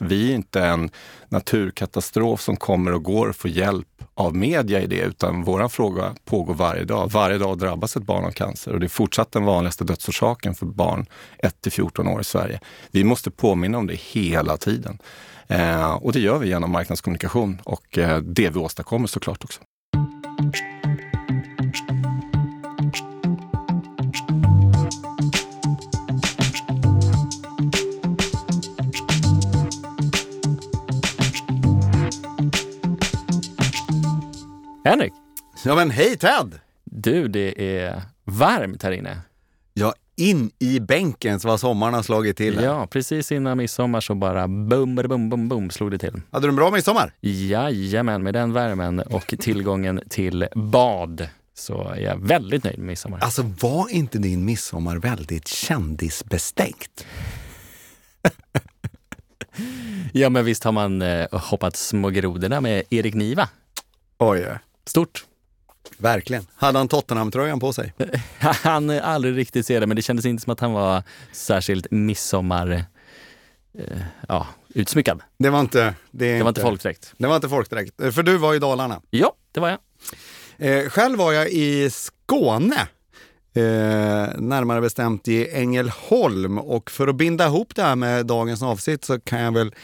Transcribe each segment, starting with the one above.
Vi är inte en naturkatastrof som kommer och går och får hjälp av media i det, utan vår fråga pågår varje dag. Varje dag drabbas ett barn av cancer och det är fortsatt den vanligaste dödsorsaken för barn 1 till 14 år i Sverige. Vi måste påminna om det hela tiden. Eh, och det gör vi genom marknadskommunikation och eh, det vi åstadkommer såklart också. Henrik, Ja men hej Ted! du det är varmt här inne. Ja, in i bänken så var sommaren har slagit till. Ja, precis innan midsommar så bara bum, bum, bum, bum slog det till. Hade du en bra midsommar? Jajamän, med den värmen och tillgången till bad så är jag väldigt nöjd med midsommar. Alltså var inte din midsommar väldigt kändisbestänkt? Ja, men visst har man eh, hoppat små grodorna med Erik Niva. Oj, Stort. verkligen. Hade han Tottenham-tröjan på sig? Han eh, aldrig riktigt se det, men det kändes inte som att han var särskilt midsommar... Eh, ja, utsmyckad. Det var inte... Det, Det var inte folkdräkt. Det var inte folkdräkt. Eh, För du var i Dalarna. Ja, det var jag. Eh, själv var jag i Skåne. Eh, närmare bestämt i Ängelholm. Och för att binda ihop det här med dagens avsnitt så kan jag väl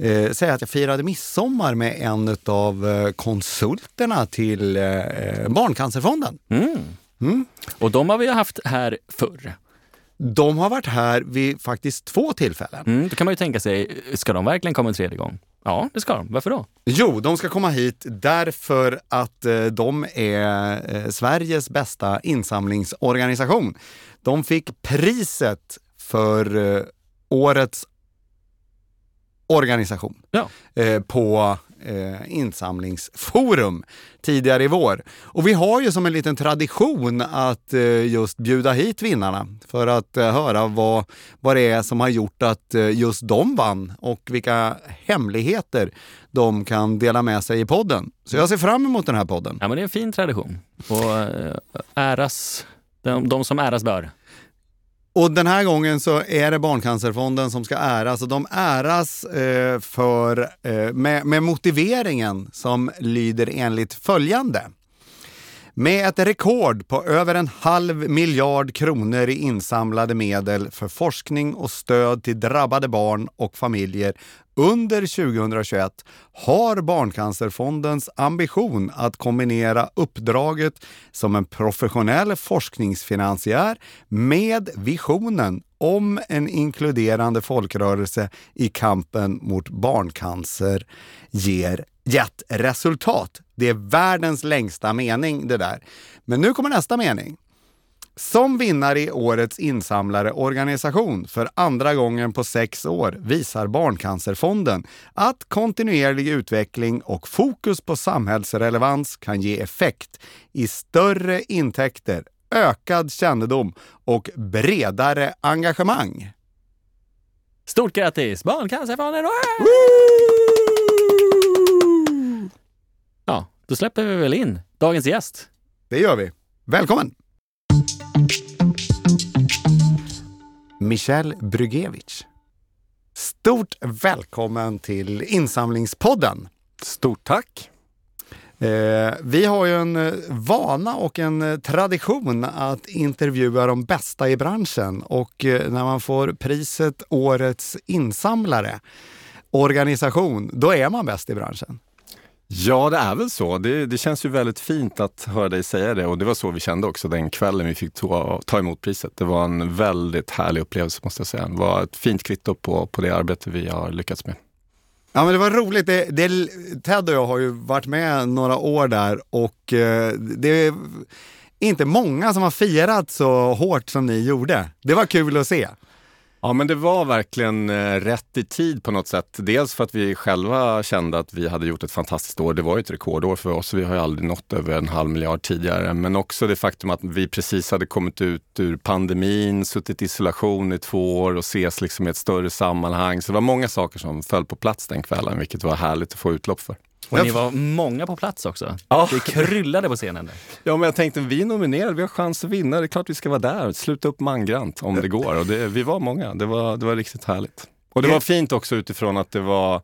eh, säga att jag firade midsommar med en av eh, konsulterna till eh, Barncancerfonden. Mm. Mm. Och de har vi haft här förr. De har varit här vid faktiskt två tillfällen. Mm, då kan man ju tänka sig, ska de verkligen komma en tredje gång? Ja, det ska de. Varför då? Jo, de ska komma hit därför att eh, de är eh, Sveriges bästa insamlingsorganisation. De fick priset för eh, årets organisation Ja. eh, på eh, insamlingsforum tidigare i vår. Och vi har ju som en liten tradition att eh, just bjuda hit vinnarna för att eh, höra vad, vad det är som har gjort att eh, just de vann och vilka hemligheter de kan dela med sig i podden. Så jag ser fram emot den här podden. Ja, men det är en fin tradition. Och eh, äras, de, de som äras bör. Och den här gången så är det Barncancerfonden som ska äras och de äras eh, för, eh, med, med motiveringen som lyder enligt följande. Med ett rekord på över en halv miljard kronor i insamlade medel för forskning och stöd till drabbade barn och familjer under 2021 har Barncancerfondens ambition att kombinera uppdraget som en professionell forskningsfinansiär med visionen om en inkluderande folkrörelse i kampen mot barncancer ger gett resultat. Det är världens längsta mening det där. Men nu kommer nästa mening. Som vinnare i årets insamlare organisation för andra gången på sex år visar Barncancerfonden att kontinuerlig utveckling och fokus på samhällsrelevans kan ge effekt i större intäkter, ökad kännedom och bredare engagemang. Stort grattis! Barncancerfonden! Ja, då släpper vi väl in dagens gäst. Det gör vi. Välkommen! Michel Brygevich. Stort välkommen till Insamlingspodden. Stort tack! Eh, vi har ju en eh, vana och en eh, tradition att intervjua de bästa i branschen och eh, när man får priset Årets insamlare organisation, då är man bäst i branschen. Ja, det är väl så. Det, det känns ju väldigt fint att höra dig säga det och det var så vi kände också den kvällen vi fick ta, ta emot priset. Det var en väldigt härlig upplevelse måste jag säga. Det var ett fint kvitto på, på det arbete vi har lyckats med. Ja men det var roligt. Det, det, Ted och jag har ju varit med några år där och eh, det är inte många som har firat så hårt som ni gjorde. Det var kul att se. Ja, men det var verkligen eh, rätt i tid på något sätt. Dels för att vi själva kände att vi hade gjort ett fantastiskt år. Det var ju ett rekordår för oss. Vi har ju aldrig nått över en halv miljard tidigare. Men också det faktum att vi precis hade kommit ut ur pandemin, suttit i isolation i två år och ses liksom i ett större sammanhang. Så det var många saker som föll på plats den kvällen, vilket var härligt att få utlopp för. Och ni var många på plats också. Ja. Det kryllade på scenen. Där. Ja, men jag tänkte, vi är nominerade, vi har chans att vinna. Det är klart vi ska vara där. Sluta upp mangrant om det går. Och det, vi var många. Det var, det var riktigt härligt. Och det var fint också utifrån att det var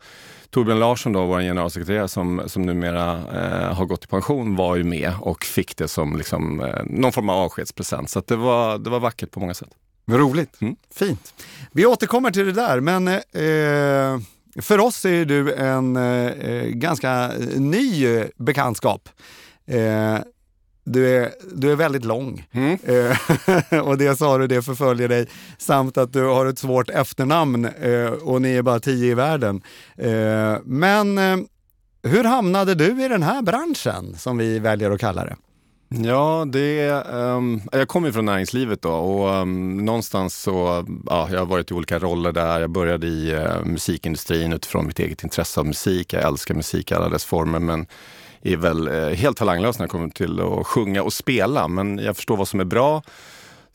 Torbjörn Larsson, då, vår generalsekreterare som, som numera eh, har gått i pension, var ju med och fick det som liksom, eh, någon form av avskedspresent. Så det, var, det var vackert på många sätt. Roligt. Mm. Fint. Vi återkommer till det där, men eh, för oss är du en eh, ganska ny bekantskap. Eh, du är, du är väldigt lång Mm. Eh, och det sa du, det förföljer dig. Samt att du har ett svårt efternamn eh, och ni är bara tio i världen. Eh, men eh, hur hamnade du i den här branschen som vi väljer att kalla det? Ja, det, um, jag kommer ju från näringslivet då och um, någonstans så, ja, jag har varit i olika roller där. Jag började i uh, musikindustrin utifrån mitt eget intresse av musik. Jag älskar musik i alla dess former men är väl uh, helt talanglös när det kommer till att sjunga och spela. Men jag förstår vad som är bra.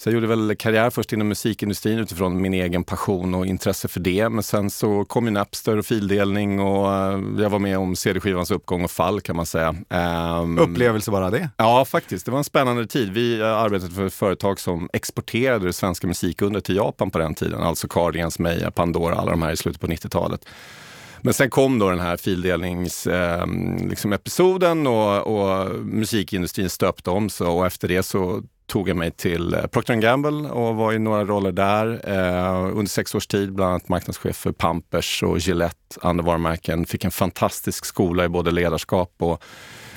Så jag gjorde väl karriär först inom musikindustrin utifrån min egen passion och intresse för det. Men sen så kom ju Napster och fildelning och eh, jag var med om CD-skivans uppgång och fall kan man säga. Ehm, Upplevelse bara det? Ja, faktiskt. Det var en spännande tid. Vi eh, arbetade för ett företag som exporterade det svenska musikundret till Japan på den tiden. Alltså Cardigans, Meja, Pandora, alla de här i slutet på 90-talet. Men sen kom då den här fildelningsepisoden eh, liksom och, och musikindustrin stöpte om sig och efter det så tog jag mig till eh, Procter Gamble och var i några roller där eh, under sex års tid, bland annat marknadschef för Pampers och Gillette, andra varumärken. Fick en fantastisk skola i både ledarskap och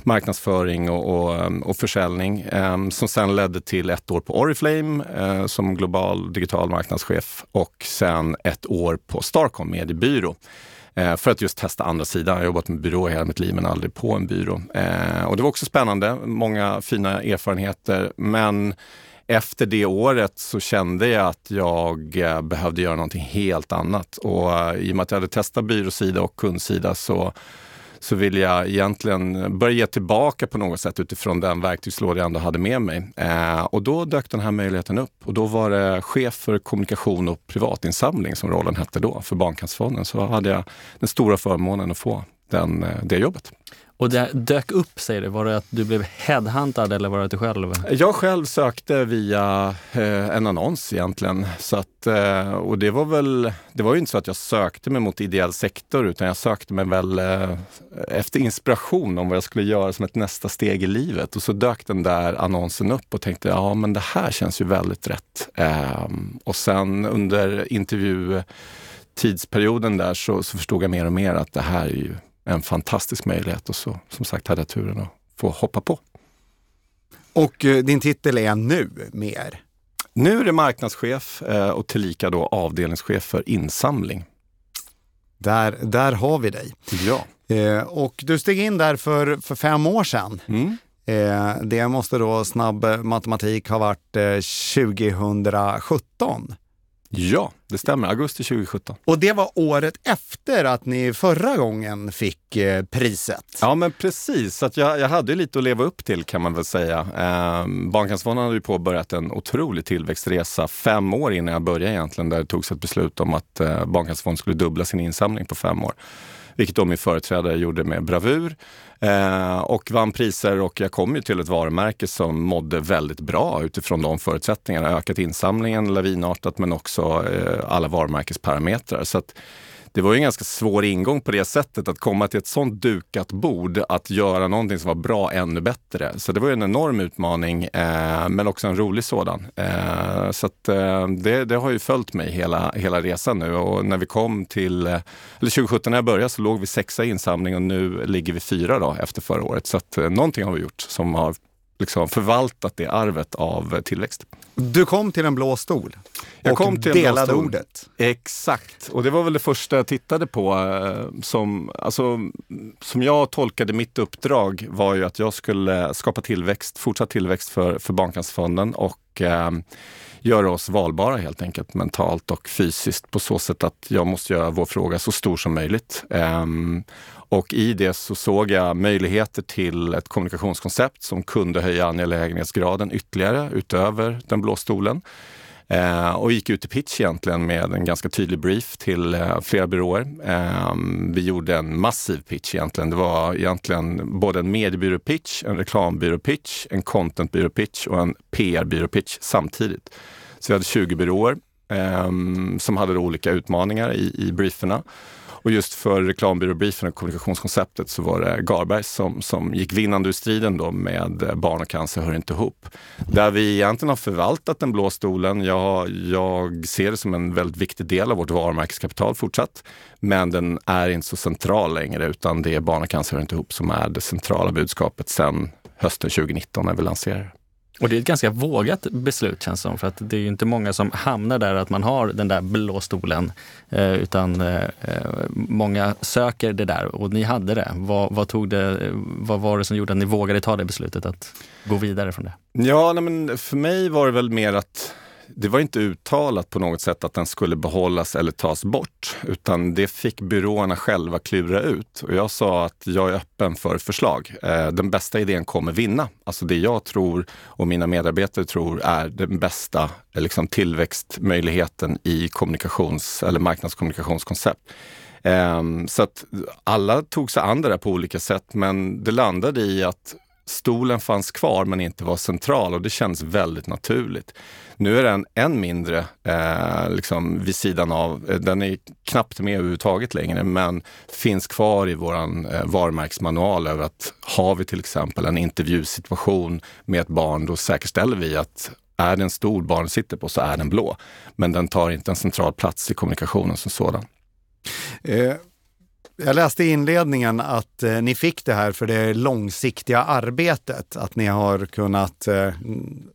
marknadsföring och, och, eh, och försäljning eh, som sen ledde till ett år på Oriflame eh, som global digital marknadschef och sen ett år på Starcom mediebyrå eh, för att just testa andra sidan. Jag har jobbat med byrå hela mitt liv men aldrig på en byrå. Eh, och det var också spännande, många fina erfarenheter. Men efter det året så kände jag att jag eh, behövde göra någonting helt annat. Och eh, i och med att jag hade testat byråsida och kundsida så så vill jag egentligen börja ge tillbaka på något sätt utifrån den verktygslåda jag ändå hade med mig. Eh, och då dök den här möjligheten upp och då var det chef för kommunikation och privatinsamling som rollen hette då för Barncancerfonden. Så hade jag den stora förmånen att få den, eh, det jobbet. Och det dök upp, säger du. Var det att du blev headhuntad eller var det du själv? Jag själv sökte via eh, en annons egentligen. Så att, eh, och det var väl, det var ju inte så att jag sökte mig mot ideell sektor utan jag sökte mig väl eh, efter inspiration om vad jag skulle göra som ett nästa steg i livet. Och så dök den där annonsen upp och tänkte, ja men det här känns ju väldigt rätt. Ehm, och sen under intervjutidsperioden där så, så förstod jag mer och mer att det här är ju en fantastisk möjlighet och så som sagt hade jag turen att få hoppa på. Och eh, din titel är nu mer? Nu är det marknadschef eh, och tillika då avdelningschef för insamling. Där, där har vi dig. Ja. Eh, och du steg in där för, för fem år sedan. Mm. Det måste då snabb matematik ha varit eh, 2017. Ja, det stämmer. Augusti 2017. Och det var året efter att ni förra gången fick eh, priset. Ja, men precis. Så att jag, jag hade lite att leva upp till kan man väl säga. Eh, Barncancerfonden hade ju påbörjat en otrolig tillväxtresa fem år innan jag började egentligen, där det togs ett beslut om att eh, Barncancerfonden skulle dubbla sin insamling på fem år. Vilket då min företrädare gjorde med bravur eh, och vann priser och jag kom ju till ett varumärke som mådde väldigt bra utifrån de förutsättningarna. Ökat insamlingen lavinartat men också eh, alla varumärkesparametrar. Så att, det var ju en ganska svår ingång på det sättet att komma till ett sånt dukat bord, att göra någonting som var bra ännu bättre. Så det var ju en enorm utmaning, eh, men också en rolig sådan. Eh, så att, eh, det, det, har ju följt mig hela, hela resan nu och när vi kom till, eh, eller 2017 när jag började så låg vi sexa i insamling och nu ligger vi fyra då efter förra året. Så att eh, någonting har vi gjort som har liksom förvaltat det arvet av tillväxt. Du kom till en blå stol jag och kom till delade en ordet. Exakt, och det var väl det första jag tittade på. Eh, som, alltså, som jag tolkade mitt uppdrag var ju att jag skulle skapa tillväxt, fortsatt tillväxt för, för Barncancerfonden och eh, göra oss valbara helt enkelt mentalt och fysiskt på så sätt att jag måste göra vår fråga så stor som möjligt. Um, och i det så såg jag möjligheter till ett kommunikationskoncept som kunde höja angelägenhetsgraden ytterligare utöver den blå stolen. Eh, och gick ut i pitch egentligen med en ganska tydlig brief till eh, flera byråer. Eh, vi gjorde en massiv pitch egentligen. Det var egentligen både en mediebyråpitch, en reklambyråpitch, en contentbyråpitch och en PR-byråpitch samtidigt. Så vi hade 20 byråer eh, som hade olika utmaningar i, i brieferna. Och just för reklambyråbriefen och kommunikationskonceptet så var det Garberg som, som gick vinnande ur striden då med eh, Barn och cancer hör inte ihop. Där vi egentligen har förvaltat den blå stolen. Jag, jag ser det som en väldigt viktig del av vårt varumärkeskapital fortsatt. Men den är inte så central längre utan det är Barn och cancer hör inte ihop som är det centrala budskapet sedan hösten 2019 när vi lanserade och det är ett ganska vågat beslut känns det som, för att det är ju inte många som hamnar där att man har den där blå stolen, eh, utan eh, eh, många söker det där och ni hade det. Vad, vad, tog det. vad var det som gjorde att ni vågade ta det beslutet att gå vidare från det? Ja, nej, men för mig var det väl mer att det var inte uttalat på något sätt att den skulle behållas eller tas bort, utan det fick byråerna själva klura ut. Och jag sa att jag är öppen för förslag. Eh, den bästa idén kommer vinna. Alltså det jag tror och mina medarbetare tror är den bästa liksom, tillväxtmöjligheten i kommunikations eller marknadskommunikationskoncept. Ehm, så att alla tog sig an det där på olika sätt, men det landade i att stolen fanns kvar men inte var central och det känns väldigt naturligt. Nu är den än mindre eh, liksom vid sidan av. Eh, den är knappt med överhuvudtaget längre, men finns kvar i vår eh, varumärkesmanual över att har vi till exempel en intervjusituation med ett barn, då säkerställer vi att är det en stol barnet sitter på så är den blå. Men den tar inte en central plats i kommunikationen som sådan. Eh, jag läste i inledningen att eh, ni fick det här för det långsiktiga arbetet. Att ni har kunnat eh,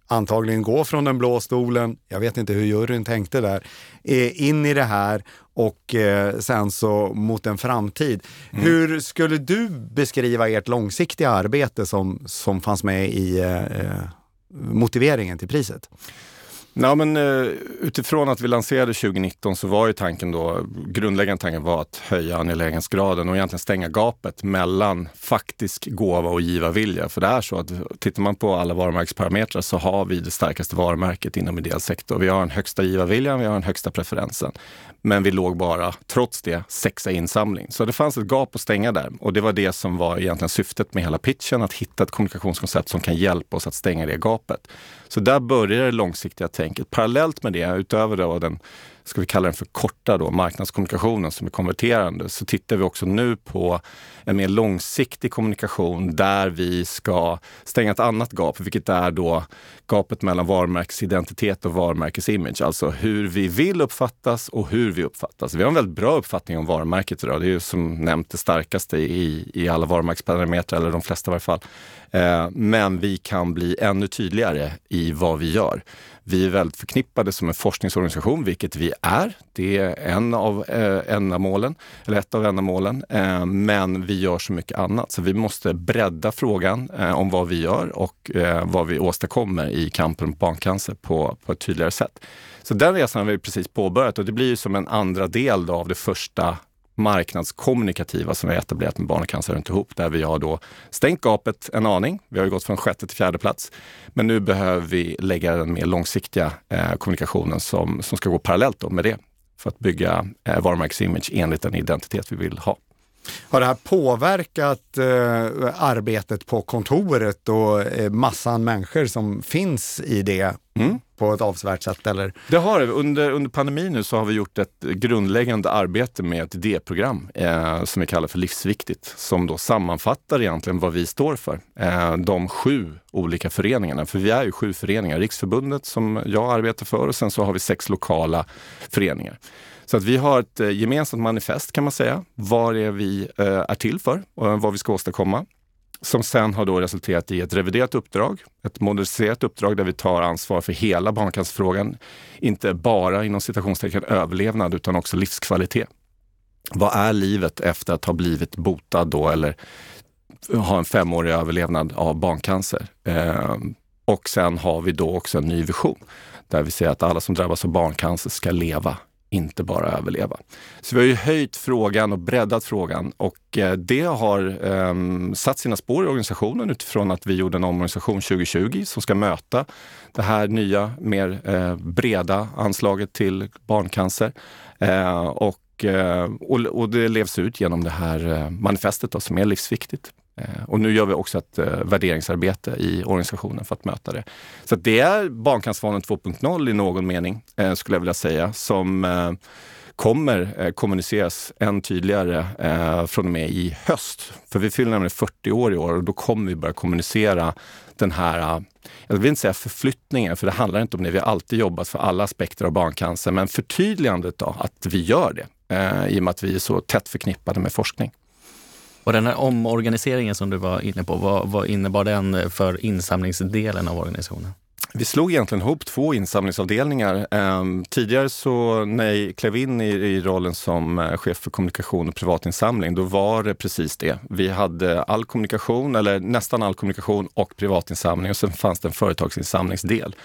antagligen gå från den blå stolen, jag vet inte hur juryn tänkte där, eh, in i det här och eh, sen så mot en framtid. Mm. Hur skulle du beskriva ert långsiktiga arbete som, som fanns med i eh, eh, motiveringen till priset? Ja, men, eh, utifrån att vi lanserade 2019 så var ju tanken då, grundläggande tanken var att höja angelägenhetsgraden och egentligen stänga gapet mellan faktisk gåva och givarvilja. För det är så att tittar man på alla varumärkesparametrar så har vi det starkaste varumärket inom ideell sektor. Vi har den högsta givarviljan, vi har den högsta preferensen. Men vi låg bara, trots det, sexa insamling. Så det fanns ett gap att stänga där. Och det var det som var egentligen syftet med hela pitchen, att hitta ett kommunikationskoncept som kan hjälpa oss att stänga det gapet. Så där börjar det långsiktiga tänket. Parallellt med det, utöver då den ska vi kalla den för korta då, marknadskommunikationen som är konverterande, så tittar vi också nu på en mer långsiktig kommunikation där vi ska stänga ett annat gap, vilket är då gapet mellan varumärkesidentitet och varumärkesimage. Alltså hur vi vill uppfattas och hur vi uppfattas. Vi har en väldigt bra uppfattning om varumärket idag. Det är ju som nämnt det starkaste i, i alla varumärkesparametrar, eller de flesta i varje fall. Eh, men vi kan bli ännu tydligare i vad vi gör. Vi är väldigt förknippade som en forskningsorganisation, vilket vi är. Det är en av eh, ändamålen, eller ett av ändamålen. Eh, men vi gör så mycket annat, så vi måste bredda frågan eh, om vad vi gör och eh, vad vi åstadkommer i kampen mot barncancer på, på ett tydligare sätt. Så den resan har vi precis påbörjat och det blir ju som en andra del av det första marknadskommunikativa som vi har etablerat med Barncancer runt ihop, där vi har då stängt gapet en aning. Vi har ju gått från sjätte till fjärde plats. Men nu behöver vi lägga den mer långsiktiga eh, kommunikationen som, som ska gå parallellt med det för att bygga eh, varumärkesimage enligt den identitet vi vill ha. Har det här påverkat eh, arbetet på kontoret och eh, massan människor som finns i det mm. på ett avsevärt sätt? Eller? Det har det. Under, under pandemin nu så har vi gjort ett grundläggande arbete med ett idéprogram eh, som vi kallar för Livsviktigt, som då sammanfattar egentligen vad vi står för. Eh, de sju olika föreningarna, för vi är ju sju föreningar. Riksförbundet som jag arbetar för och sen så har vi sex lokala föreningar. Så att vi har ett eh, gemensamt manifest kan man säga, vad det är vi eh, är till för och eh, vad vi ska åstadkomma. Som sen har då resulterat i ett reviderat uppdrag, ett moderniserat uppdrag där vi tar ansvar för hela barncancerfrågan. Inte bara inom citationstecken överlevnad utan också livskvalitet. Vad är livet efter att ha blivit botad då eller ha en femårig överlevnad av barncancer? Ehm, och sen har vi då också en ny vision där vi säger att alla som drabbas av barncancer ska leva inte bara överleva. Så vi har ju höjt frågan och breddat frågan och eh, det har um, satt sina spår i organisationen utifrån att vi gjorde en omorganisation 2020 som ska möta det här nya, mer uh, breda anslaget till barncancer. Uh, och, uh, och, och, det levs ut genom det här manifestet då, som är livsviktigt. Eh, och nu gör vi också ett eh, värderingsarbete i organisationen för att möta det. Så det är Barncancerfonden 2.0 i någon mening, eh, skulle jag vilja säga, som kommer kommuniceras än tydligare från och med i höst. För vi fyller nämligen 40 år i år och då kommer vi börja kommunicera den här, jag vill inte säga förflyttningen, för det handlar inte om det. Vi har alltid jobbat för alla aspekter av barncancer, men förtydligandet då, att vi gör det i och med att vi är så tätt förknippade med forskning. Och den här omorganiseringen som du var inne på, vad, vad innebar den för insamlingsdelen av organisationen? Vi slog egentligen ihop två insamlingsavdelningar. Ehm, tidigare så när jag klev in i, i rollen som eh, chef för kommunikation och privatinsamling, då var det precis det. Vi hade all kommunikation, eller nästan all kommunikation och privatinsamling och sen fanns det en företagsinsamlingsdel.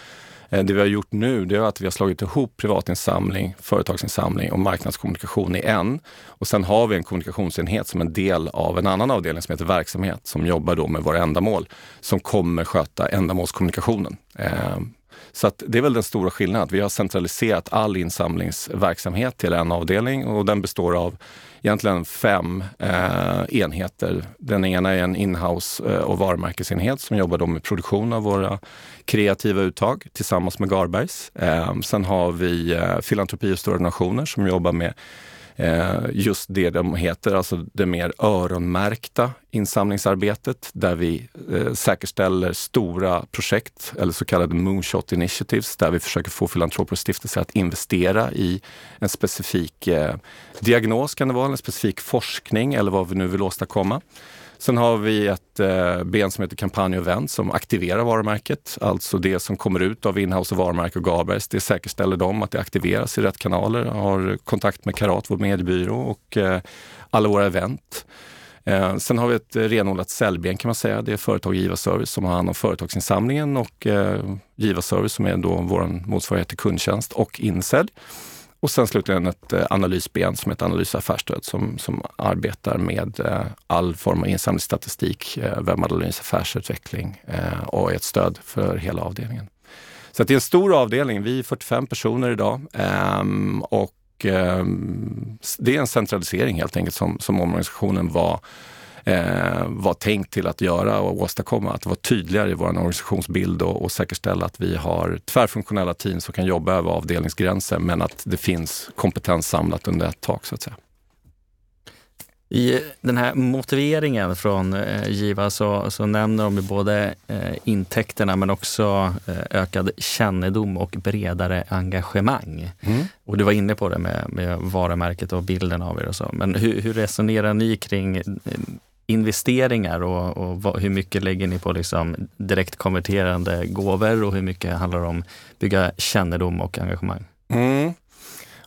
Eh, det vi har gjort nu det är att vi har slagit ihop privatinsamling, företagsinsamling och marknadskommunikation i en. Och sen har vi en kommunikationsenhet som en del av en annan avdelning som heter verksamhet som jobbar då med våra ändamål som kommer sköta ändamålskommunikationen. Eh, så så det är väl den stora skillnaden. Vi har centraliserat all insamlingsverksamhet till en avdelning och den består av egentligen fem eh, enheter. Den ena är en inhouse eh, och varumärkesenhet som jobbar då med produktion av våra kreativa uttag tillsammans med Garbergs. Eh, sen har vi eh, filantropi och stora donationer som jobbar med Eh, just det de heter, alltså det mer öronmärkta insamlingsarbetet där vi eh, säkerställer stora projekt eller så kallade moonshot initiatives där vi försöker få filantroper och stiftelser att investera i en specifik eh, diagnos kan det vara, en specifik forskning eller vad vi nu vill åstadkomma. Sen har vi ett eh, ben som heter Kampanj och Event som aktiverar varumärket. Alltså det som kommer ut av Inhouse och varumärke och Garbergs. Det säkerställer dem att det aktiveras i rätt kanaler. Har kontakt med Karat, vår mediebyrå och eh, alla våra event. Eh, sen har vi ett renodlat säljben kan man säga. Det är företag Givaservice som har hand om företagsinsamlingen och eh, som är då vår motsvarighet till kundtjänst och insälj. Och sen slutligen ett eh, analysben som heter Analys affärsstöd som, som arbetar med eh, all form av insamlingsstatistik, eh, webbanalys, affärsutveckling och är ett stöd för hela avdelningen. Så det är en stor avdelning. Vi är 45 personer idag ehm, och ehm, det är en centralisering helt enkelt som, som omorganisationen var eh, var tänkt till att göra och åstadkomma. Att vara tydligare i vår organisationsbild och, och säkerställa att vi har tvärfunktionella team som kan jobba över avdelningsgränser men att det finns kompetens samlat under ett tak så att säga. I den här motiveringen från eh, Giva så, så nämner de både eh, intäkterna men också eh, ökad kännedom och bredare engagemang. Mm. Och du var inne på det med, med varumärket och bilden av er och så. Men hur, hur resonerar ni kring investeringar och, och vad, hur mycket lägger ni på liksom direkt konverterande gåvor och hur mycket handlar det om att bygga kännedom och engagemang? Mm.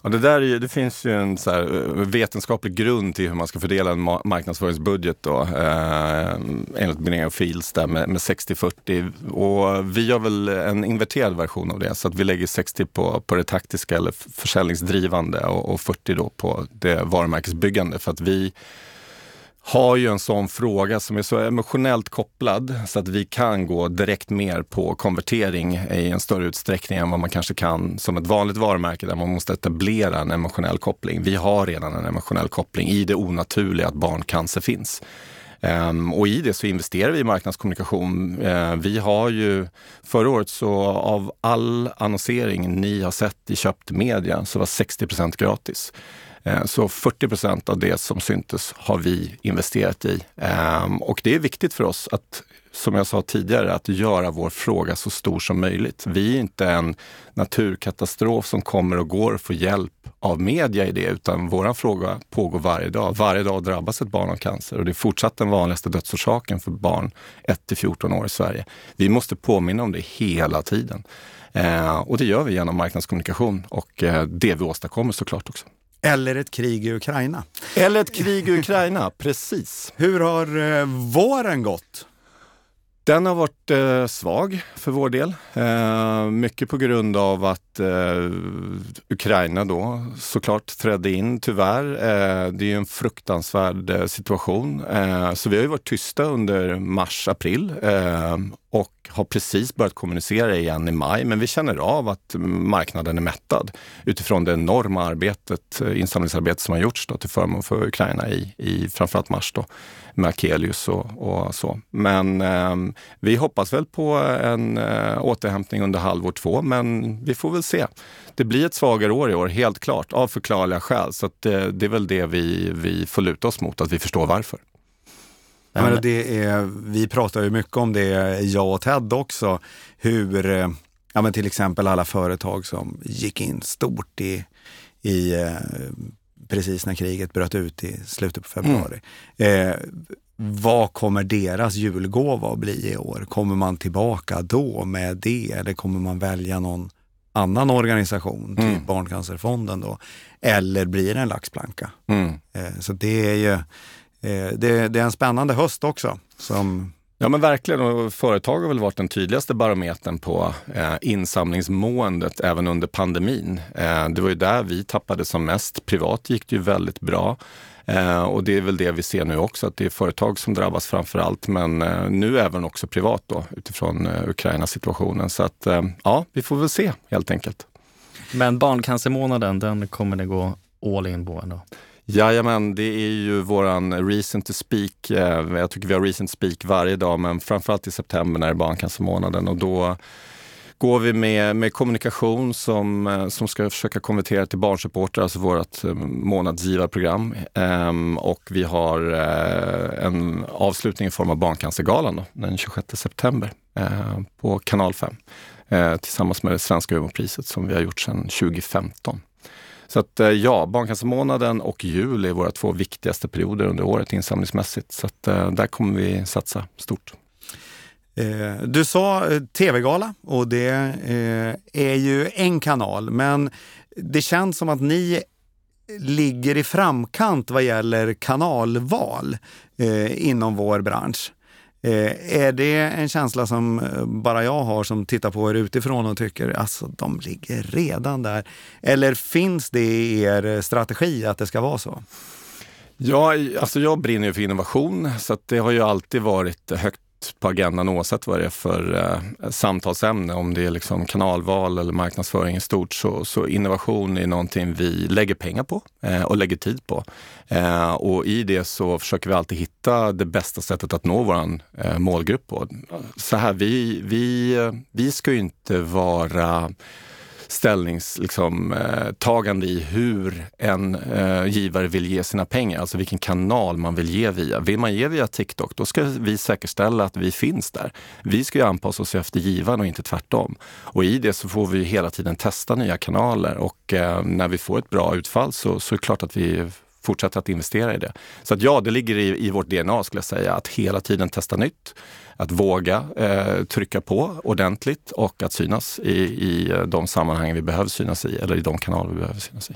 Och det, där det finns ju en så här, eh, vetenskaplig grund till hur man ska fördela en marknadsföringsbudget då, eh, enligt Bineo Fields där med, med 60-40. Och vi gör väl en inverterad version av det, så att vi lägger 60 på, på det taktiska eller försäljningsdrivande och, och 40 då på det varumärkesbyggande. För att vi har ju en sån fråga som är så emotionellt kopplad så att vi kan gå direkt mer på konvertering i en större utsträckning än vad man kanske kan som ett vanligt varumärke där man måste etablera en emotionell koppling. Vi har redan en emotionell koppling i det onaturliga att barncancer finns. Um, och i det så investerar vi i marknadskommunikation. Uh, vi har ju förra året så av all annonsering ni har sett i köpt media så var 60% gratis. Eh, så 40 procent av det som syntes har vi investerat i. Ehm, och det är viktigt för oss att, som jag sa tidigare, att göra vår fråga så stor som möjligt. Vi är inte en naturkatastrof som kommer och går och får hjälp av media i det, utan vår fråga pågår varje dag. Varje dag drabbas ett barn av cancer och det är fortsatt den vanligaste dödsorsaken för barn 1 till 14 år i Sverige. Vi måste påminna om det hela tiden. Ehm, och det gör vi genom marknadskommunikation och eh, det vi åstadkommer såklart också. Eller ett krig i Ukraina. Eller ett krig i Ukraina, precis. Hur har eh, våren gått? Den har varit eh, svag för vår del. Eh, mycket på grund av att eh, Ukraina då såklart trädde in, tyvärr. Eh, det är ju en fruktansvärd eh, situation. Eh, så vi har ju varit tysta under mars, april. Eh, och har precis börjat kommunicera igen i maj, men vi känner av att marknaden är mättad utifrån det enorma arbetet, eh, insamlingsarbetet som har gjorts då, till förmån för Ukraina i, i framförallt mars då, med Akelius och, och så. Men eh, vi hoppas väl på en eh, återhämtning under halvår två, men vi får väl se. Det blir ett svagare år i år, helt klart, av förklarliga skäl. Så att, eh, det är väl det vi, vi får luta oss mot, att vi förstår varför. Ja, men det är, vi pratar ju mycket om det, jag och Ted också, hur eh, ja, men till exempel alla företag som gick in stort i, i eh, precis när kriget bröt ut i slutet på februari. Mm. Eh, vad kommer deras julgåva att bli i år? Kommer man tillbaka då med det eller kommer man välja någon annan organisation, typ mm. Barncancerfonden då? Eller blir det en laxplanka? Mm. Eh, så det är ju Eh, det, det, är en spännande höst också. Som... Ja men verkligen, och företag har väl varit den tydligaste barometern på eh, insamlingsmåendet även under pandemin. Eh, det var ju där vi tappade som mest. Privat gick det ju väldigt bra. Eh, och det är väl det vi ser nu också, att det är företag som drabbas framför allt, men eh, nu även också privat då utifrån eh, Ukraina-situationen. Så att eh, ja, vi får väl se helt enkelt. Men barncancermånaden, den kommer det gå all in på ändå? Jajamän, det är ju våran reason to speak. Eh, jag tycker vi har reason to speak varje dag, men framförallt i september när det är barncancermånaden och då går vi med, med kommunikation som, eh, som ska försöka konvertera till barnsupporter, alltså vårt eh, månadsgivarprogram. Ehm, och vi har en avslutning i form av Barncancergalan då, den 26 september på kanal 5 tillsammans med det svenska humorpriset som vi har gjort sedan 2015. Så att eh, ja, barncancermånaden och jul är våra två viktigaste perioder under året insamlingsmässigt. Så att eh, där kommer vi satsa stort. Eh, du sa tv-gala och det är ju en kanal, men det känns som att ni ligger i framkant vad gäller kanalval inom vår bransch. Eh, är det en känsla som eh, bara jag har som tittar på er utifrån och tycker alltså de ligger redan där? Eller finns det i er strategi att det ska vara så? Ja, alltså jag brinner ju för innovation så det har ju alltid varit högt på agendan oavsett vad det är för eh, samtalsämne. Om det är liksom kanalval eller marknadsföring i stort så, så innovation är någonting vi lägger pengar på eh, och lägger tid på. Eh, och i det så försöker vi alltid hitta det bästa sättet att nå vår eh, målgrupp på. Så här, vi, vi, eh, vi ska ju inte vara ställningstagande liksom, eh, i hur en eh, givare vill ge sina pengar, alltså vilken kanal man vill ge via. Vill man ge via TikTok, då ska vi säkerställa att vi finns där. Vi ska ju anpassa oss efter givaren och inte tvärtom. Och i det så får vi hela tiden testa nya kanaler och eh, när vi får ett bra utfall så, så är det klart att vi fortsätter att investera i det. Så att ja, det ligger i, i vårt DNA skulle jag säga, att hela tiden testa nytt att våga eh, trycka på ordentligt och att synas i, i de sammanhang vi behöver synas i eller i de kanaler vi behöver synas i.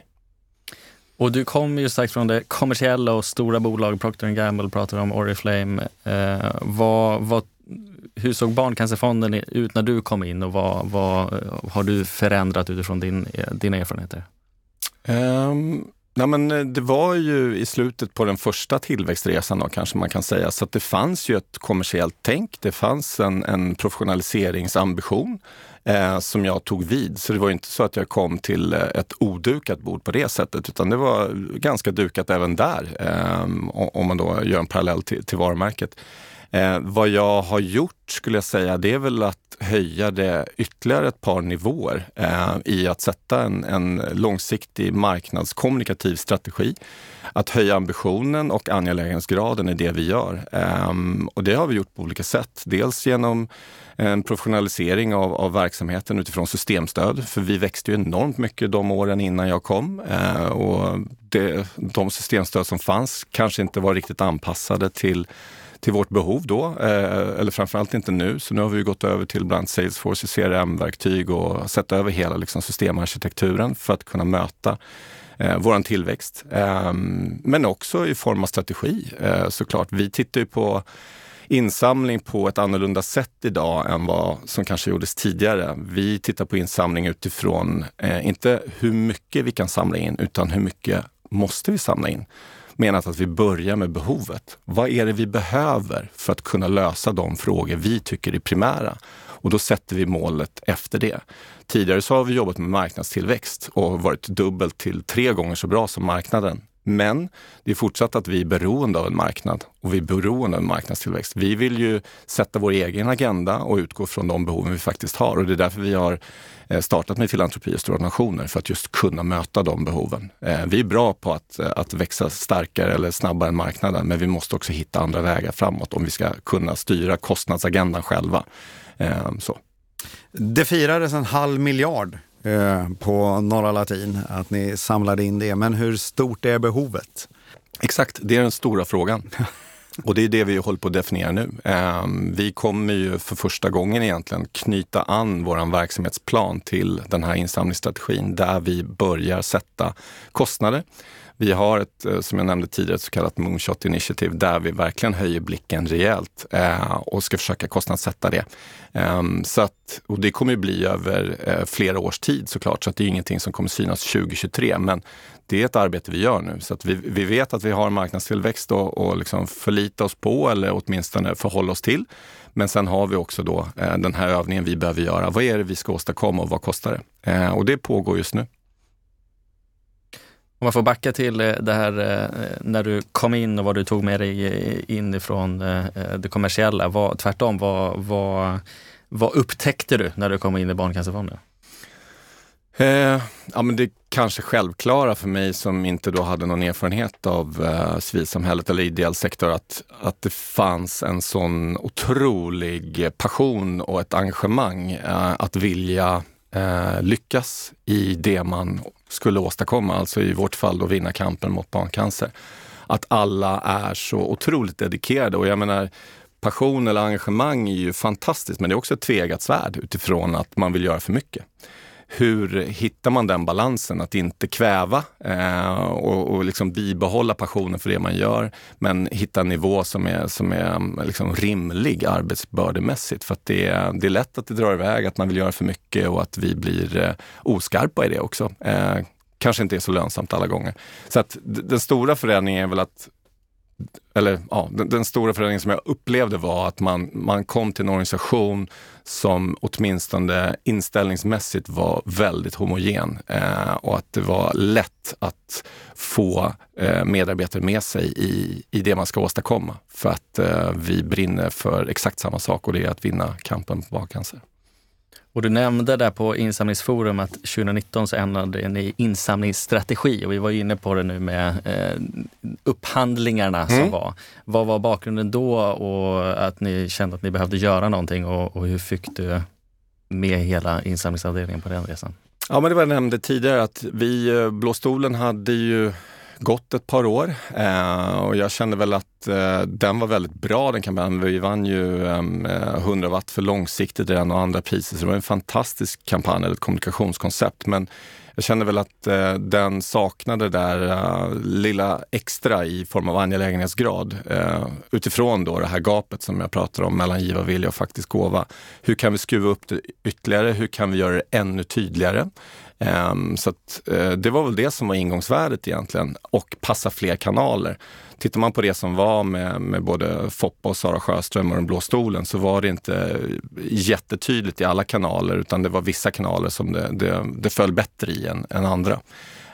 Och du kommer ju sagt från det kommersiella och stora bolag, Procter Gamble pratar om Oriflame. Eh, vad, vad, hur såg Barncancerfonden ut när du kom in och vad, vad har du förändrat utifrån din, dina erfarenheter? Um, Nej, men eh, det var ju i slutet på den första tillväxtresan då, kanske man kan säga, så att det fanns ju ett kommersiellt tänk. Det fanns en, en professionaliseringsambition eh, som jag tog vid. Så det var inte så att jag kom till eh, ett odukat bord på det sättet, utan det var ganska dukat även där, eh, om man då gör en parallell till, till varumärket. Eh, vad jag har gjort skulle jag säga, det är väl att höja det ytterligare ett par nivåer eh, i att sätta en, en långsiktig marknadskommunikativ strategi. Att höja ambitionen och angelägenhetsgraden i det vi gör. Eh, och det har vi gjort på olika sätt. Dels genom en professionalisering av, av verksamheten utifrån systemstöd. För vi växte ju enormt mycket de åren innan jag kom. Eh, och det, de systemstöd som fanns kanske inte var riktigt anpassade till till vårt behov då, eh, eller framförallt inte nu. Så nu har vi gått över till bland Salesforce CRM-verktyg och sett över hela liksom, systemarkitekturen för att kunna möta eh, vår tillväxt. Eh, men också i form av strategi eh, såklart. Vi tittar ju på insamling på ett annorlunda sätt idag än vad som kanske gjordes tidigare. Vi tittar på insamling utifrån, eh, inte hur mycket vi kan samla in, utan hur mycket måste vi samla in? Menat att vi börjar med behovet. Vad är det vi behöver för att kunna lösa de frågor vi tycker är primära? Och då sätter vi målet efter det. Tidigare så har vi jobbat med marknadstillväxt och varit dubbelt till tre gånger så bra som marknaden. Men det är fortsatt att vi är beroende av en marknad och vi är beroende av en marknadstillväxt. Vi vill ju sätta vår egen agenda och utgå från de behoven vi faktiskt har och det är därför vi har eh, startat med filantropi och stora nationer för att just kunna möta de behoven. Eh, vi är bra på att, eh, att växa starkare eller snabbare än marknaden, men vi måste också hitta andra vägar framåt om vi ska kunna styra kostnadsagendan själva. Så. Det firades en halv miljard på Norra Latin, att ni samlade in det. Men hur stort är behovet? Exakt, det är den stora frågan. Och det är det vi håller på att definiera nu. Ehm, vi kommer ju för första gången egentligen knyta an vår verksamhetsplan till den här insamlingsstrategin där vi börjar sätta kostnader. Vi har ett, eh, som jag nämnde tidigare, ett så kallat Moonshot Initiative där vi verkligen höjer blicken rejält eh, och ska försöka kostnadssätta det. Ehm, så att, och det kommer ju bli över eh, flera års tid såklart, så att det är ingenting som kommer synas 2023. Men det är ett arbete vi gör nu. Så att vi, vi vet att vi har marknadstillväxt och, och liksom förlita oss på eller åtminstone förhålla oss till. Men sen har vi också då eh, den här övningen vi behöver göra. Vad är det vi ska åstadkomma och vad kostar det? Eh, och det pågår just nu. Om man får backa till eh, det här eh, när du kom in och vad du tog med dig eh, in ifrån det kommersiella. Vad, tvärtom, vad, vad, vad upptäckte du när du kom in i Barncancerfonden? Eh, ja, men det kanske självklara för mig som inte då hade någon erfarenhet av eh, civilsamhället eller ideell sektor att, att det fanns en sån otrolig passion och ett engagemang eh, att vilja eh, lyckas i det man skulle åstadkomma, alltså i vårt fall att vinna kampen mot barncancer. Att alla är så otroligt dedikerade och jag menar passion eller engagemang är ju fantastiskt men det är också ett tvegat svärd utifrån att man vill göra för mycket hur hittar man den balansen? Att inte kväva eh, och, och liksom bibehålla passionen för det man gör, men hitta en nivå som är, som är mm, liksom rimlig arbetsbördemässigt. För att det är, det är lätt att det drar iväg, att man vill göra för mycket och att vi blir eh, oskarpa i det också. Eh, kanske inte är så lönsamt alla gånger. Så att den stora förändringen är väl att eller ja, den, den, stora förändringen som jag upplevde var att man, man kom till en organisation som åtminstone inställningsmässigt var väldigt homogen eh, och att det var lätt att få eh, medarbetare med sig i, i det man ska åstadkomma. För att eh, vi brinner för exakt samma sak och det är att vinna kampen mot barncancer. Och du nämnde där på insamlingsforum att 2019 så ändrade ni insamlingsstrategi och vi var inne på det nu med eh, upphandlingarna som mm. var. Vad var bakgrunden då och att ni kände att ni behövde göra någonting och, och hur fick du med hela insamlingsavdelningen på den resan? Ja, men det var jag nämnde tidigare att vi, eh, Blå stolen hade ju gått ett par år eh, och jag kände väl att eh, den var väldigt bra den kampanjen. Vi vann ju eh, 100 watt för långsiktigt i den och andra priser så det var en fantastisk kampanj, eller ett kommunikationskoncept. Men jag kände väl att eh, den saknade det där eh, lilla extra i form av angelägenhetsgrad. Eh, utifrån då det här gapet som jag pratar om mellan givarvilja och faktisk gåva. Hur kan vi skruva upp det ytterligare? Hur kan vi göra det ännu tydligare? Um, så att, uh, det var väl det som var ingångsvärdet egentligen och passa fler kanaler. Tittar man på det som var med, med både Foppa och Sara Sjöström och Den blå stolen så var det inte eh, jättetydligt i alla kanaler utan det var vissa kanaler som det, det, det föll bättre i än, än andra.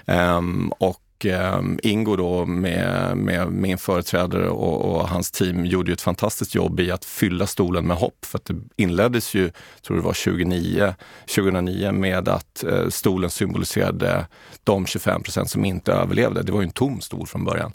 Um, och och ehm, Ingo då med, med min företrädare och, och, hans team gjorde ju ett fantastiskt jobb i att fylla stolen med hopp. För att det inleddes ju, tror det var 2009, 2009 med att eh, stolen symboliserade de 25 procent som inte överlevde. Det var ju en tom stol från början.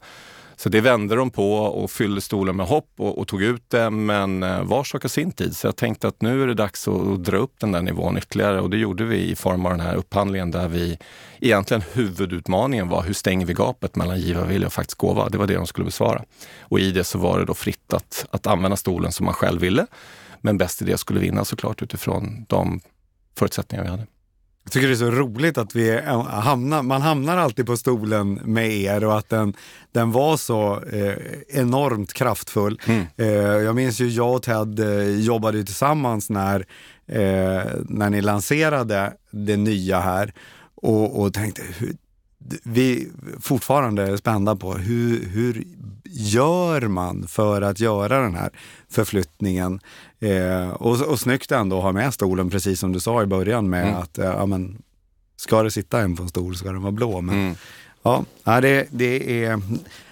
Så det vände de på och fyllde stolen med hopp och, och tog ut det, men eh, var sak har sin tid. Så jag tänkte att nu är det dags att, att dra upp den där nivån ytterligare och det gjorde vi i form av den här upphandlingen där vi egentligen huvudutmaningen var hur stänger vi gapet mellan givarvilja och faktisk gåva? Det var det de skulle besvara. Och i det så var det då fritt att, att använda stolen som man själv ville. Men bäst idé skulle vinna såklart utifrån de förutsättningar vi hade. Jag tycker det är så roligt att vi hamnar, man hamnar alltid på stolen med er och att den, den var så eh, enormt kraftfull. Mm. Eh, jag minns ju jag och Ted eh, jobbade tillsammans när, eh, när ni lanserade det nya här och, och tänkte hur vi fortfarande är spända på hur, hur gör man för att göra den här förflyttningen? Eh, och, och snyggt ändå att ha med stolen, precis som du sa i början med mm. att eh, ja, men, ska det sitta en på en stol ska den vara blå. Men, mm. ja, det, det, är,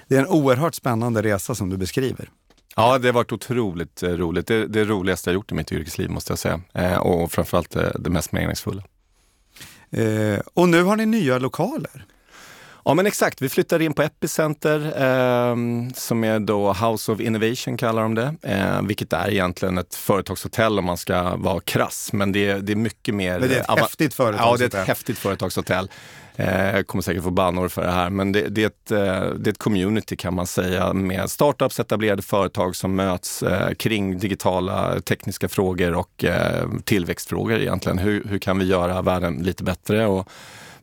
det är en oerhört spännande resa som du beskriver. Ja, det har varit otroligt eh, roligt. Det, det roligaste jag gjort i mitt yrkesliv måste jag säga. Eh, och framförallt det, eh, det mest meningsfulla. Eh, och nu har ni nya lokaler. Ja men exakt, vi flyttar in på Epicenter eh, som är då House of Innovation kallar de det. Eh, vilket är egentligen ett företagshotell om man ska vara krass. Men det, det är mycket mer... Men det är ett häftigt företagshotell. Ja, det är ett häftigt företagshotell. Jag eh, kommer säkert få bannor för det här, men det, det, är ett, eh, det är ett community kan man säga med startups, etablerade företag som möts eh, kring digitala tekniska frågor och tillväxtfrågor egentligen. Hur, hur kan vi göra världen lite bättre? Och,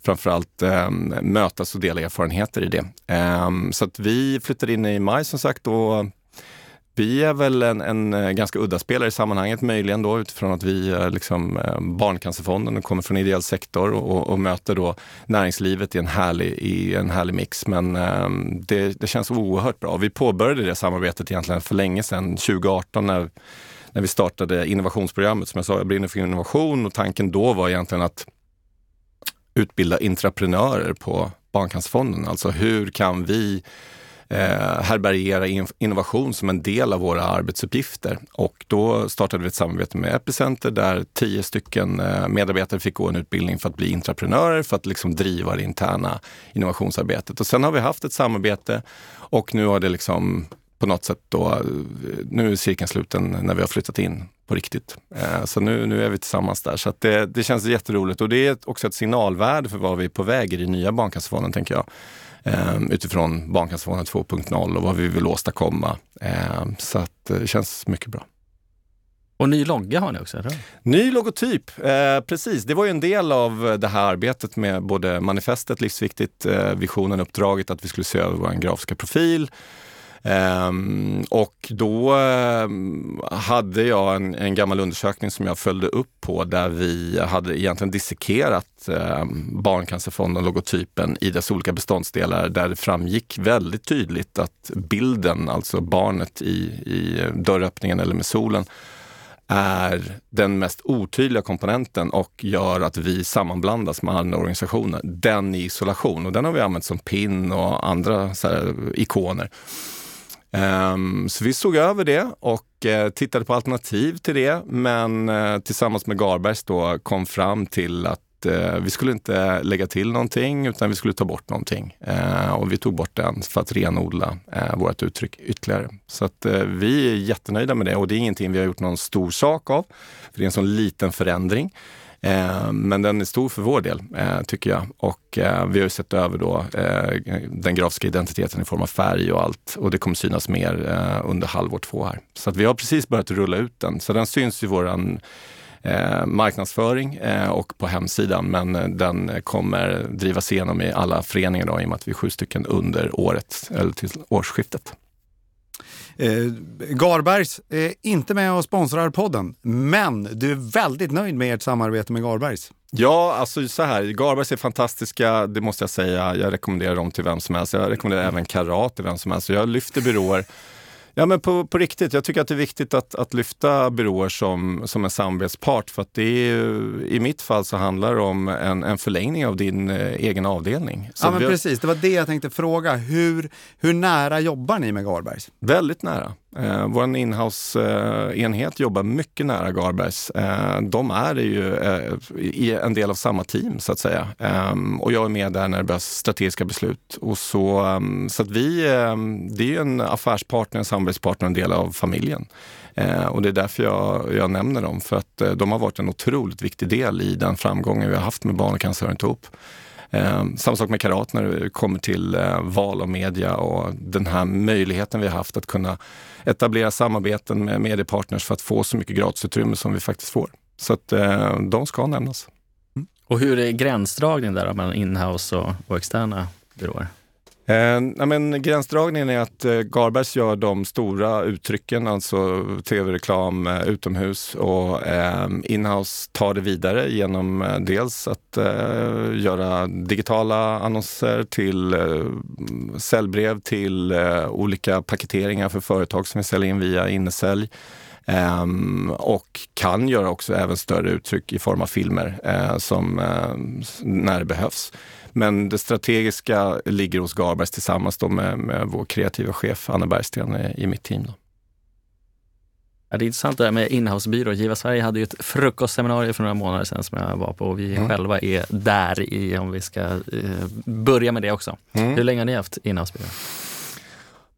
framförallt eh, mötas och dela erfarenheter i det. Eh, så att vi flyttade in i maj som sagt och vi är väl en, en eh, ganska udda spelare i sammanhanget möjligen då utifrån att vi är liksom eh, Barncancerfonden och kommer från ideell sektor och, och, möter då näringslivet i en härlig, i en härlig mix. Men eh, det, det känns oerhört bra. Vi påbörjade det samarbetet egentligen för länge sedan, 2018 när, när vi startade innovationsprogrammet. Som jag sa, jag brinner för innovation och tanken då var egentligen att utbilda intraprenörer på Barncancerfonden. Alltså hur kan vi eh, härbärgera innovation som en del av våra arbetsuppgifter. Och då startade vi ett samarbete med Epicenter där tio stycken eh, medarbetare fick gå en utbildning för att bli intraprenörer, för att liksom driva det interna innovationsarbetet. Och sen har vi haft ett samarbete och nu har det liksom på något sätt då, nu är cirkeln sluten när vi har flyttat in på riktigt. Eh, så nu, nu är vi tillsammans där. Så det, det känns jätteroligt och det är också ett signalvärde för vad vi är på väg i den nya Barncancerfonden, tänker jag. Eh, utifrån Barncancerfonden 2.0 och vad vi vill åstadkomma. Eh, så att det känns mycket bra. Och ny logga har ni också? Eller? Ny logotyp, eh, precis. Det var ju en del av det här arbetet med både manifestet, livsviktigt, eh, visionen, uppdraget att vi skulle se över vår grafiska profil Um, och då um, hade jag en, en, gammal undersökning som jag följde upp på där vi hade egentligen dissekerat um, Barncancerfonden, logotypen i dess olika beståndsdelar där det framgick väldigt tydligt att bilden, alltså barnet i, i dörröppningen eller med solen, är den mest otydliga komponenten och gör att vi sammanblandas med andra organisationer. Den i isolation och den har vi använt som pin och andra här, ikoner. Ehm, så vi såg över det och eh, tittade på alternativ till det, men eh, tillsammans med Garbergs då kom fram till att eh, vi skulle inte lägga till någonting utan vi skulle ta bort någonting. Ehm, och vi tog bort den för att renodla vårt uttryck ytterligare. Så att vi är jättenöjda med det och det är ingenting vi har gjort någon stor sak av. För det är en sån liten förändring. Eh, men den är stor för vår del, eh, tycker jag. Och eh, vi har ju sett över då den grafiska identiteten i form av färg och allt. Och det kommer synas mer under halvår två här. Så att vi har precis börjat rulla ut den. Så den syns i våran Eh, marknadsföring eh, och på hemsidan. Men den kommer drivas igenom i alla föreningar då, i och med att vi är sju stycken under året, eller till årsskiftet. Eh, Garbergs är inte med och sponsrar podden, men du är väldigt nöjd med ert samarbete med Garbergs. Ja, alltså så här, Garbergs är fantastiska, det måste jag säga. Jag rekommenderar dem till vem som helst. Jag rekommenderar även Karat till vem som helst. Jag lyfter byråer Ja, men på, på riktigt. Jag tycker att det är viktigt att, att lyfta byråer som, som en samarbetspart. För att det är, i mitt fall så handlar det om en, en förlängning av din eh, egen avdelning. Så ja, men precis. Det var det jag tänkte fråga. Hur, hur nära jobbar ni med Garbergs? Väldigt nära. Eh, Vår inhouse-enhet jobbar mycket nära Garbergs. Eh, de är ju eh, en del av samma team så att säga. Eh, och jag är med där när det behövs strategiska beslut. Och så, ehm, så att vi, ehm, det är en affärspartner, en samarbetspartner, en del av familjen. Eh, och det är därför jag, jag nämner dem, för att eh, de har varit en otroligt viktig del i den framgången vi har haft med Barn och cancer ihop. Eh, samma sak med Karat när det kommer till eh, val av media och den här möjligheten vi har haft att kunna etablera samarbeten med mediepartners för att få så mycket gratisutrymme som vi faktiskt får. Så att eh, de ska nämnas. Mm. Och hur är gränsdragningen där mellan inhouse och, och externa byråer? Eh, men gränsdragningen är att eh, Garbergs gör de stora uttrycken, alltså tv-reklam eh, utomhus och eh, Inhouse tar det vidare genom eh, dels att eh, göra digitala annonser till eh, säljbrev till eh, olika paketeringar för företag som vi säljer in via innesälj. Um, och kan göra också även större uttryck i form av filmer uh, som, uh, när det behövs. Men det strategiska ligger hos Garbergs tillsammans med, med vår kreativa chef Anna Bergsten i, i mitt team. Då. Ja, det är intressant det här med inhousebyrå. Giva Sverige hade ju ett frukostseminarium för några månader sedan som jag var på och vi mm. själva är där i, om vi ska eh, börja med det också. Mm. Hur länge har ni haft inhousebyrå?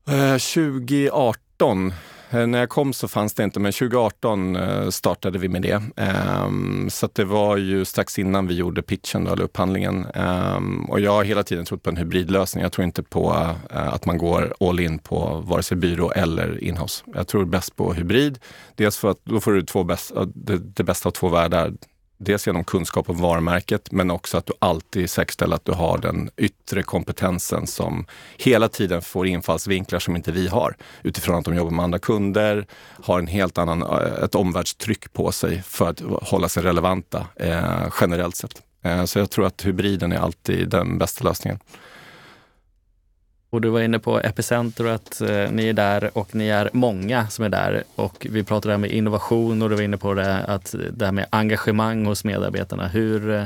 Eh, 2018 Eh, Eh, när jag kom så fanns det inte, men 2018 eh, startade vi med det. Ehm, så det var ju strax innan vi gjorde pitchen, då, eller upphandlingen. Ehm, och jag har hela tiden trott på en hybridlösning. Jag tror inte på eh, att man går all in på vare sig byrå eller inhouse. Jag tror bäst på hybrid. Dels för att då får du två bäst, det, det bästa av två världar dels genom kunskap om varumärket, men också att du alltid säkerställer att du har den yttre kompetensen som hela tiden får infallsvinklar som inte vi har. Utifrån att de jobbar med andra kunder, har en helt annan, eh, ett omvärldstryck på sig för att hålla sig relevanta eh, generellt sett. Eh, så jag tror att hybriden är alltid den bästa lösningen. Och du var inne på Epicenter och att eh, ni är där och ni är många som är där. Och vi pratade om innovation och du var inne på det, att det här med engagemang hos medarbetarna. Hur, eh,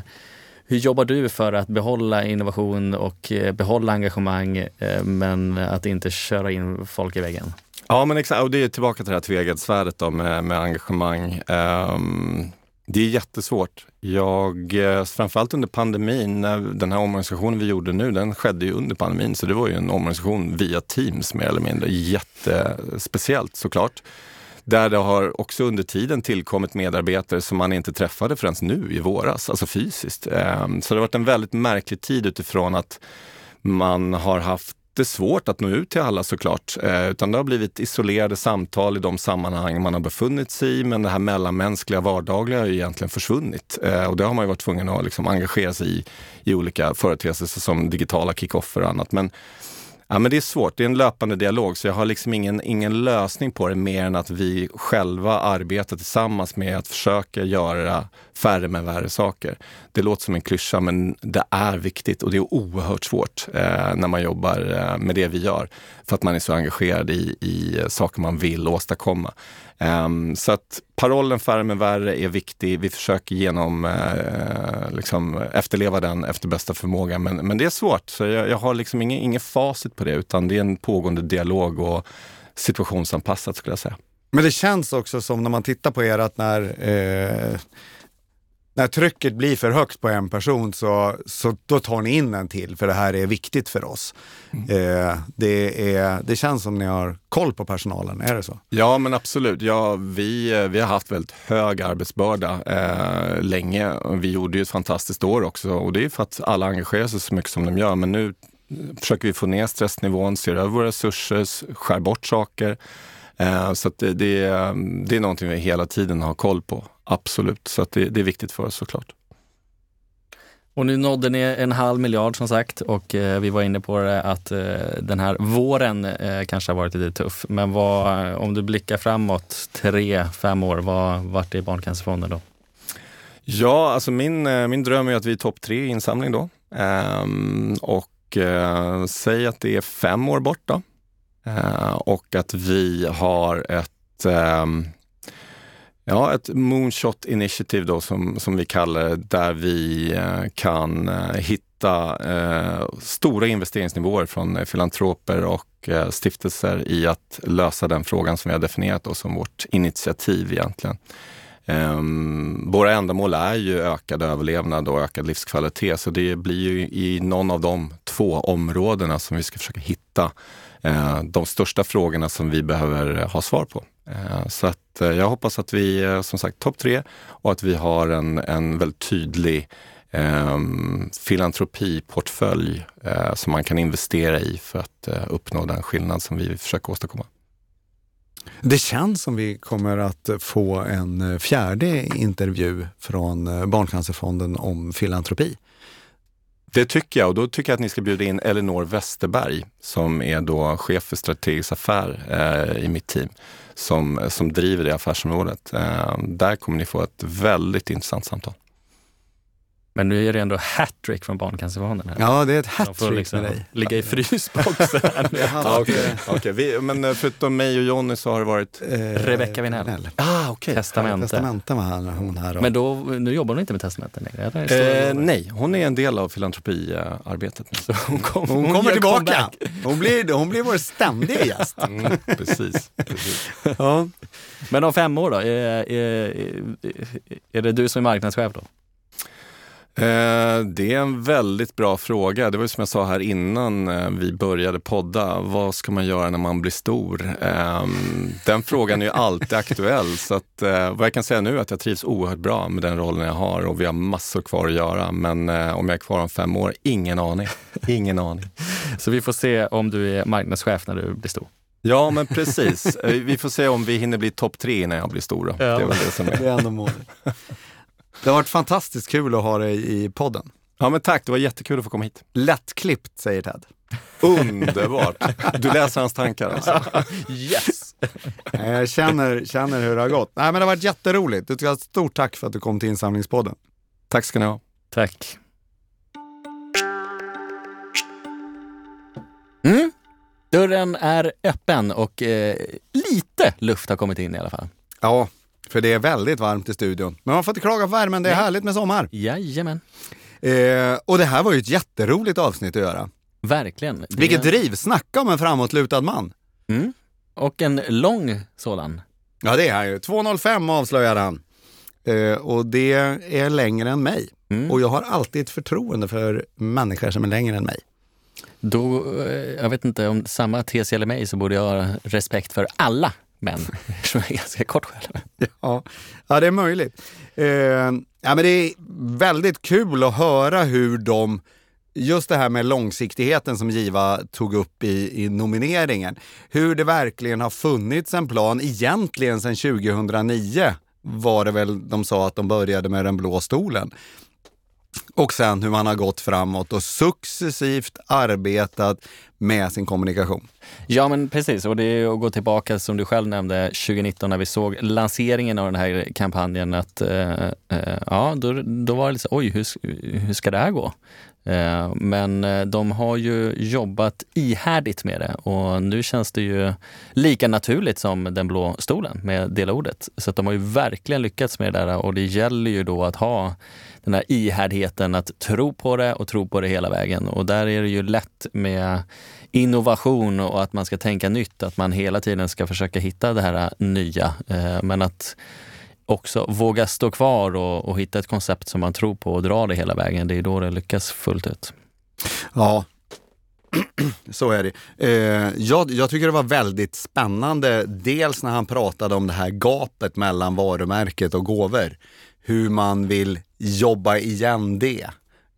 hur jobbar du för att behålla innovation och eh, behålla engagemang eh, men att inte köra in folk i väggen? Ja, men exakt. Och det är tillbaka till det här tveeggat med, med engagemang. Um, det är jättesvårt. Jag, eh, framförallt under pandemin, när den här omorganisationen vi gjorde nu, den skedde ju under pandemin, så det var ju en omorganisation via Teams mer eller mindre. Jättespeciellt såklart. Där det har också under tiden tillkommit medarbetare som man inte träffade förrän nu i våras, alltså fysiskt. Ehm, så det har varit en väldigt märklig tid utifrån att man har haft jättesvårt att nå ut till alla såklart, eh, utan det har blivit isolerade samtal i de sammanhang man har befunnit sig i, men det här mellanmänskliga vardagliga har ju egentligen försvunnit. Eh, och det har man ju varit tvungen att liksom engagera sig i, i olika företeelser som digitala kickoffer och annat. Men Ja, men det är svårt. Det är en löpande dialog, så jag har liksom ingen, ingen lösning på det mer än att vi själva arbetar tillsammans med att försöka göra färre men värre saker. Det låter som en klyscha, men det är viktigt och det är oerhört svårt eh, när man jobbar eh, med det vi gör. För att man är så engagerad i, i saker man vill åstadkomma. Eh, så att parollen färre men värre är viktig. Vi försöker genom, eh, liksom, efterleva den efter bästa förmåga. Men, men det är svårt, så jag, jag har liksom ingen, ingen facit på det, utan det är en pågående dialog och situationsanpassat skulle jag säga. Men det känns också som när man tittar på er att när eh, när trycket blir för högt på en person så, så då tar ni in en till för det här är viktigt för oss. Mm. Eh, det, är, det känns som ni har koll på personalen, är det så? Ja men absolut. Ja, vi, vi har haft väldigt hög arbetsbörda eh, länge. Vi gjorde ju ett fantastiskt år också och det är för att alla engagerar sig så mycket som de gör. Men nu försöker vi få ner stressnivån, ser över våra resurser, skär bort saker. Eh, så det, det, är någonting vi hela tiden har koll på. Absolut, så det, det, är viktigt för oss såklart. Och nu nådde ni en halv miljard som sagt och eh, vi var inne på det att eh, den här våren eh, kanske har varit lite tuff. Men vad, om du blickar framåt tre, fem år, vad, vart är Barncancerfonden då? Ja, alltså min, eh, min dröm är att vi är topp tre i insamling då. Ehm, och eh, säg att det är fem år bort då. Eh, och att vi har ett ehm, Ja, ett Moonshot Initiative då som, som vi kallar det, där vi eh, kan eh, hitta eh, stora investeringsnivåer från filantroper och eh, stiftelser i att lösa den frågan som vi har definierat då som vårt initiativ egentligen. Um, våra ändamål är ju ökad överlevnad och ökad livskvalitet, så det blir ju i någon av de två områdena som vi ska försöka hitta uh, Eh, de största frågorna som vi behöver ha svar på. Eh, så att eh, jag hoppas att vi som sagt topp tre och att vi har en, en väldigt tydlig ehm, eh, filantropiportfölj som man kan investera i för att uppnå den skillnad som vi försöker åstadkomma. Det känns som vi kommer att få en fjärde intervju från Barncancerfonden om filantropi. Det tycker jag och då tycker jag att ni ska bjuda in Elinor Westerberg som är då chef för strategisk affär eh, i mitt team som, som driver det affärsområdet. Eh, där kommer ni få ett väldigt intressant samtal. Men nu är det ändå hattrick från Barncancerfonden. Här. Ja, det är ett hattrick liksom med dig. ligga i frysboxen. Ja, okej. Okej, vi- Men eh, förutom mig och Jonny så har det varit... Eh, Rebecca Winell. Ah, okej. Testamente. Testamenten var han- hon här. Men då, nu jobbar hon inte med testamenten längre? Eh, nej, hon är en del av filantropiarbetet nu. Så hon, kom, hon kommer gör tillbaka. Hon blir, hon blir vår ständiga gäst. Mm, precis. precis. Ja. Men om fem år då? Är, är, är det du som är marknadschef då? Eh, det är en väldigt bra fråga. Det var ju som jag sa här innan eh, vi började podda. Vad ska man göra när man blir stor? Eh, den frågan är ju alltid aktuell. Så att, eh, vad jag kan säga nu är att jag trivs oerhört bra med den rollen jag har och vi har massor kvar att göra. Men om jag är kvar om fem år, ingen aning. Ingen aning. Så vi får se om du är marknadschef när du blir stor. Ja, men precis. Vi får se om vi hinner bli topp tre innan jag blir stor. Då. Det är väl det som är. Det är ändå målet. Det har varit fantastiskt kul att ha dig i podden. Ja, men tack. Det var jättekul att få komma hit. Lättklippt, säger Ted. Underbart! Du läser hans tankar alltså. Yes! Jag känner, känner hur det har gått. Nej, men det har varit jätteroligt. Du ska ha ett stort tack för att du kom till Insamlingspodden. Tack ska ni ha. Tack. Mm. Dörren är öppen och eh, lite luft har kommit in i alla fall. Ja, för det är väldigt varmt i studion. Men man får inte klaga på värmen, det är Nej. härligt med sommar. Jajamän. Eh, och det här var ju ett jätteroligt avsnitt att göra. Verkligen. Det- Vilket driv! Snacka om en framåtlutad man. Mm. Och en lång sådan. Ja, det är han ju. 2.05 avslöjade han. Eh, och det är längre än mig. Mm. Och jag har alltid ett förtroende för människor som är längre än mig. Då, eh, jag vet inte, om samma tes gäller mig så borde jag ha respekt för alla män som är ganska kort själv. Ja, ja det är möjligt. Eh, ja, men det är väldigt kul att höra hur de, just det här med långsiktigheten som Giva tog upp i, i nomineringen, hur det verkligen har funnits en plan, egentligen sedan 2009 var det väl de sa att de började med den blå stolen. Och sen hur man har gått framåt och successivt arbetat med sin kommunikation. Ja men precis, och det är att gå tillbaka som du själv nämnde 2019 när vi såg lanseringen av den här kampanjen att eh, eh, ja, då, då var det lite så, oj hur, hur ska det här gå? Eh, men eh, de har ju jobbat ihärdigt med det och nu känns det ju lika naturligt som den blå stolen med dela ordet. Så att de har ju verkligen lyckats med det där och det gäller ju då att ha den här ihärdigheten att tro på det och tro på det hela vägen. Och där är det ju lätt med innovation och att man ska tänka nytt, att man hela tiden ska försöka hitta det här äh, nya. Äh, men att också våga stå kvar och, och hitta ett koncept som man tror på och dra det hela vägen. Det är då det lyckas fullt ut. Ja, så är det. Eh, jag, jag tycker det var väldigt spännande, dels när han pratade om det här gapet mellan varumärket och gåvor. Hur man vill jobba igen det.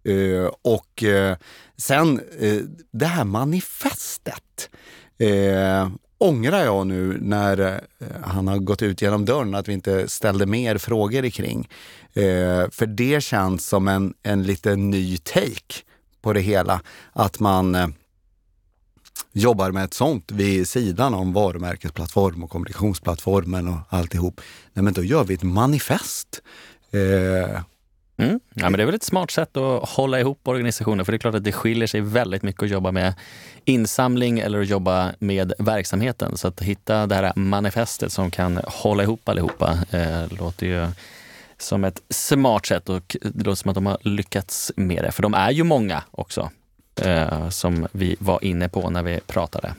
Eh, och eh, sen eh, det här manifestet. Eh, ångrar jag nu när eh, han har gått ut genom dörren att vi inte ställde mer frågor kring. Eh, för det känns som en, en lite ny take på det hela. Att man eh, jobbar med ett sånt vid sidan om varumärkesplattform och kommunikationsplattformen och alltihop. Nej men då gör vi ett manifest. Eh, Mm. Ja, men det är väl ett smart sätt att hålla ihop organisationer, för det är klart att det skiljer sig väldigt mycket att jobba med insamling eller att jobba med verksamheten. Så att hitta det här manifestet som kan hålla ihop allihopa eh, låter ju som ett smart sätt och det låter som att de har lyckats med det. För de är ju många också, eh, som vi var inne på när vi pratade.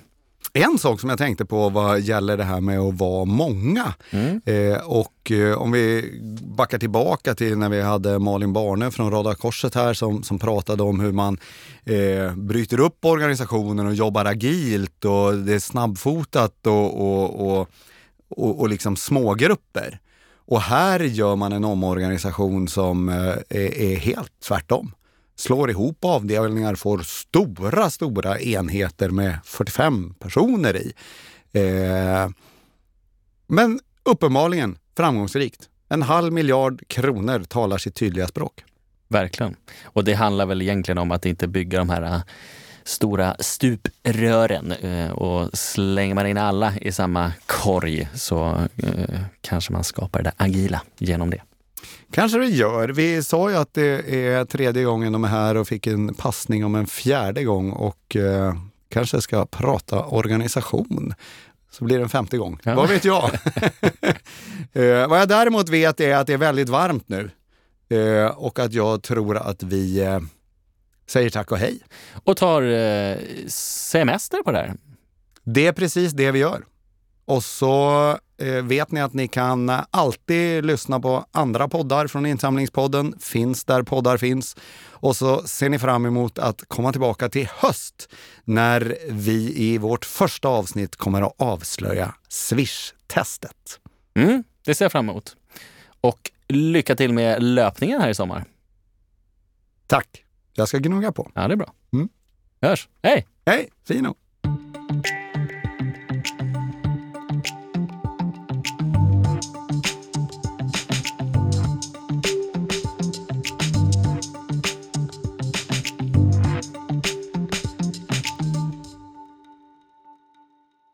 En sak som jag tänkte på vad gäller det här med att vara många. Mm. Eh, och eh, om vi backar tillbaka till när vi hade Malin Barne från Röda Korset här som, som pratade om hur man eh, bryter upp organisationen och jobbar agilt och det är snabbfotat och, och, och, och, och liksom smågrupper. Och här gör man en omorganisation som eh, är, är helt tvärtom slår ihop avdelningar, får stora, stora enheter med 45 personer i. Eh, men uppenbarligen framgångsrikt. En halv miljard kronor talar sitt tydliga språk. Verkligen. Och det handlar väl egentligen om att inte bygga de här äh, stora stuprören eh, och slänger man in alla i samma korg så eh, kanske man skapar det agila genom det. Kanske det gör. Vi sa ju att det är tredje gången de är här och fick en passning om en fjärde gång och eh, kanske ska prata organisation. Så blir det en femte gång. Ja. Vad vet jag? eh, vad jag däremot vet är att det är väldigt varmt nu eh, och att jag tror att vi eh, säger tack och hej. Och tar eh, semester på det här. Det är precis det vi gör. Och så vet ni att ni kan alltid lyssna på andra poddar från Insamlingspodden. Finns där poddar finns. Och så ser ni fram emot att komma tillbaka till höst när vi i vårt första avsnitt kommer att avslöja Swish-testet. Mm, det ser jag fram emot. Och lycka till med löpningen här i sommar. Tack! Jag ska gnugga på. Ja, det är bra. Mm. hörs. Hej! Hej! Fino!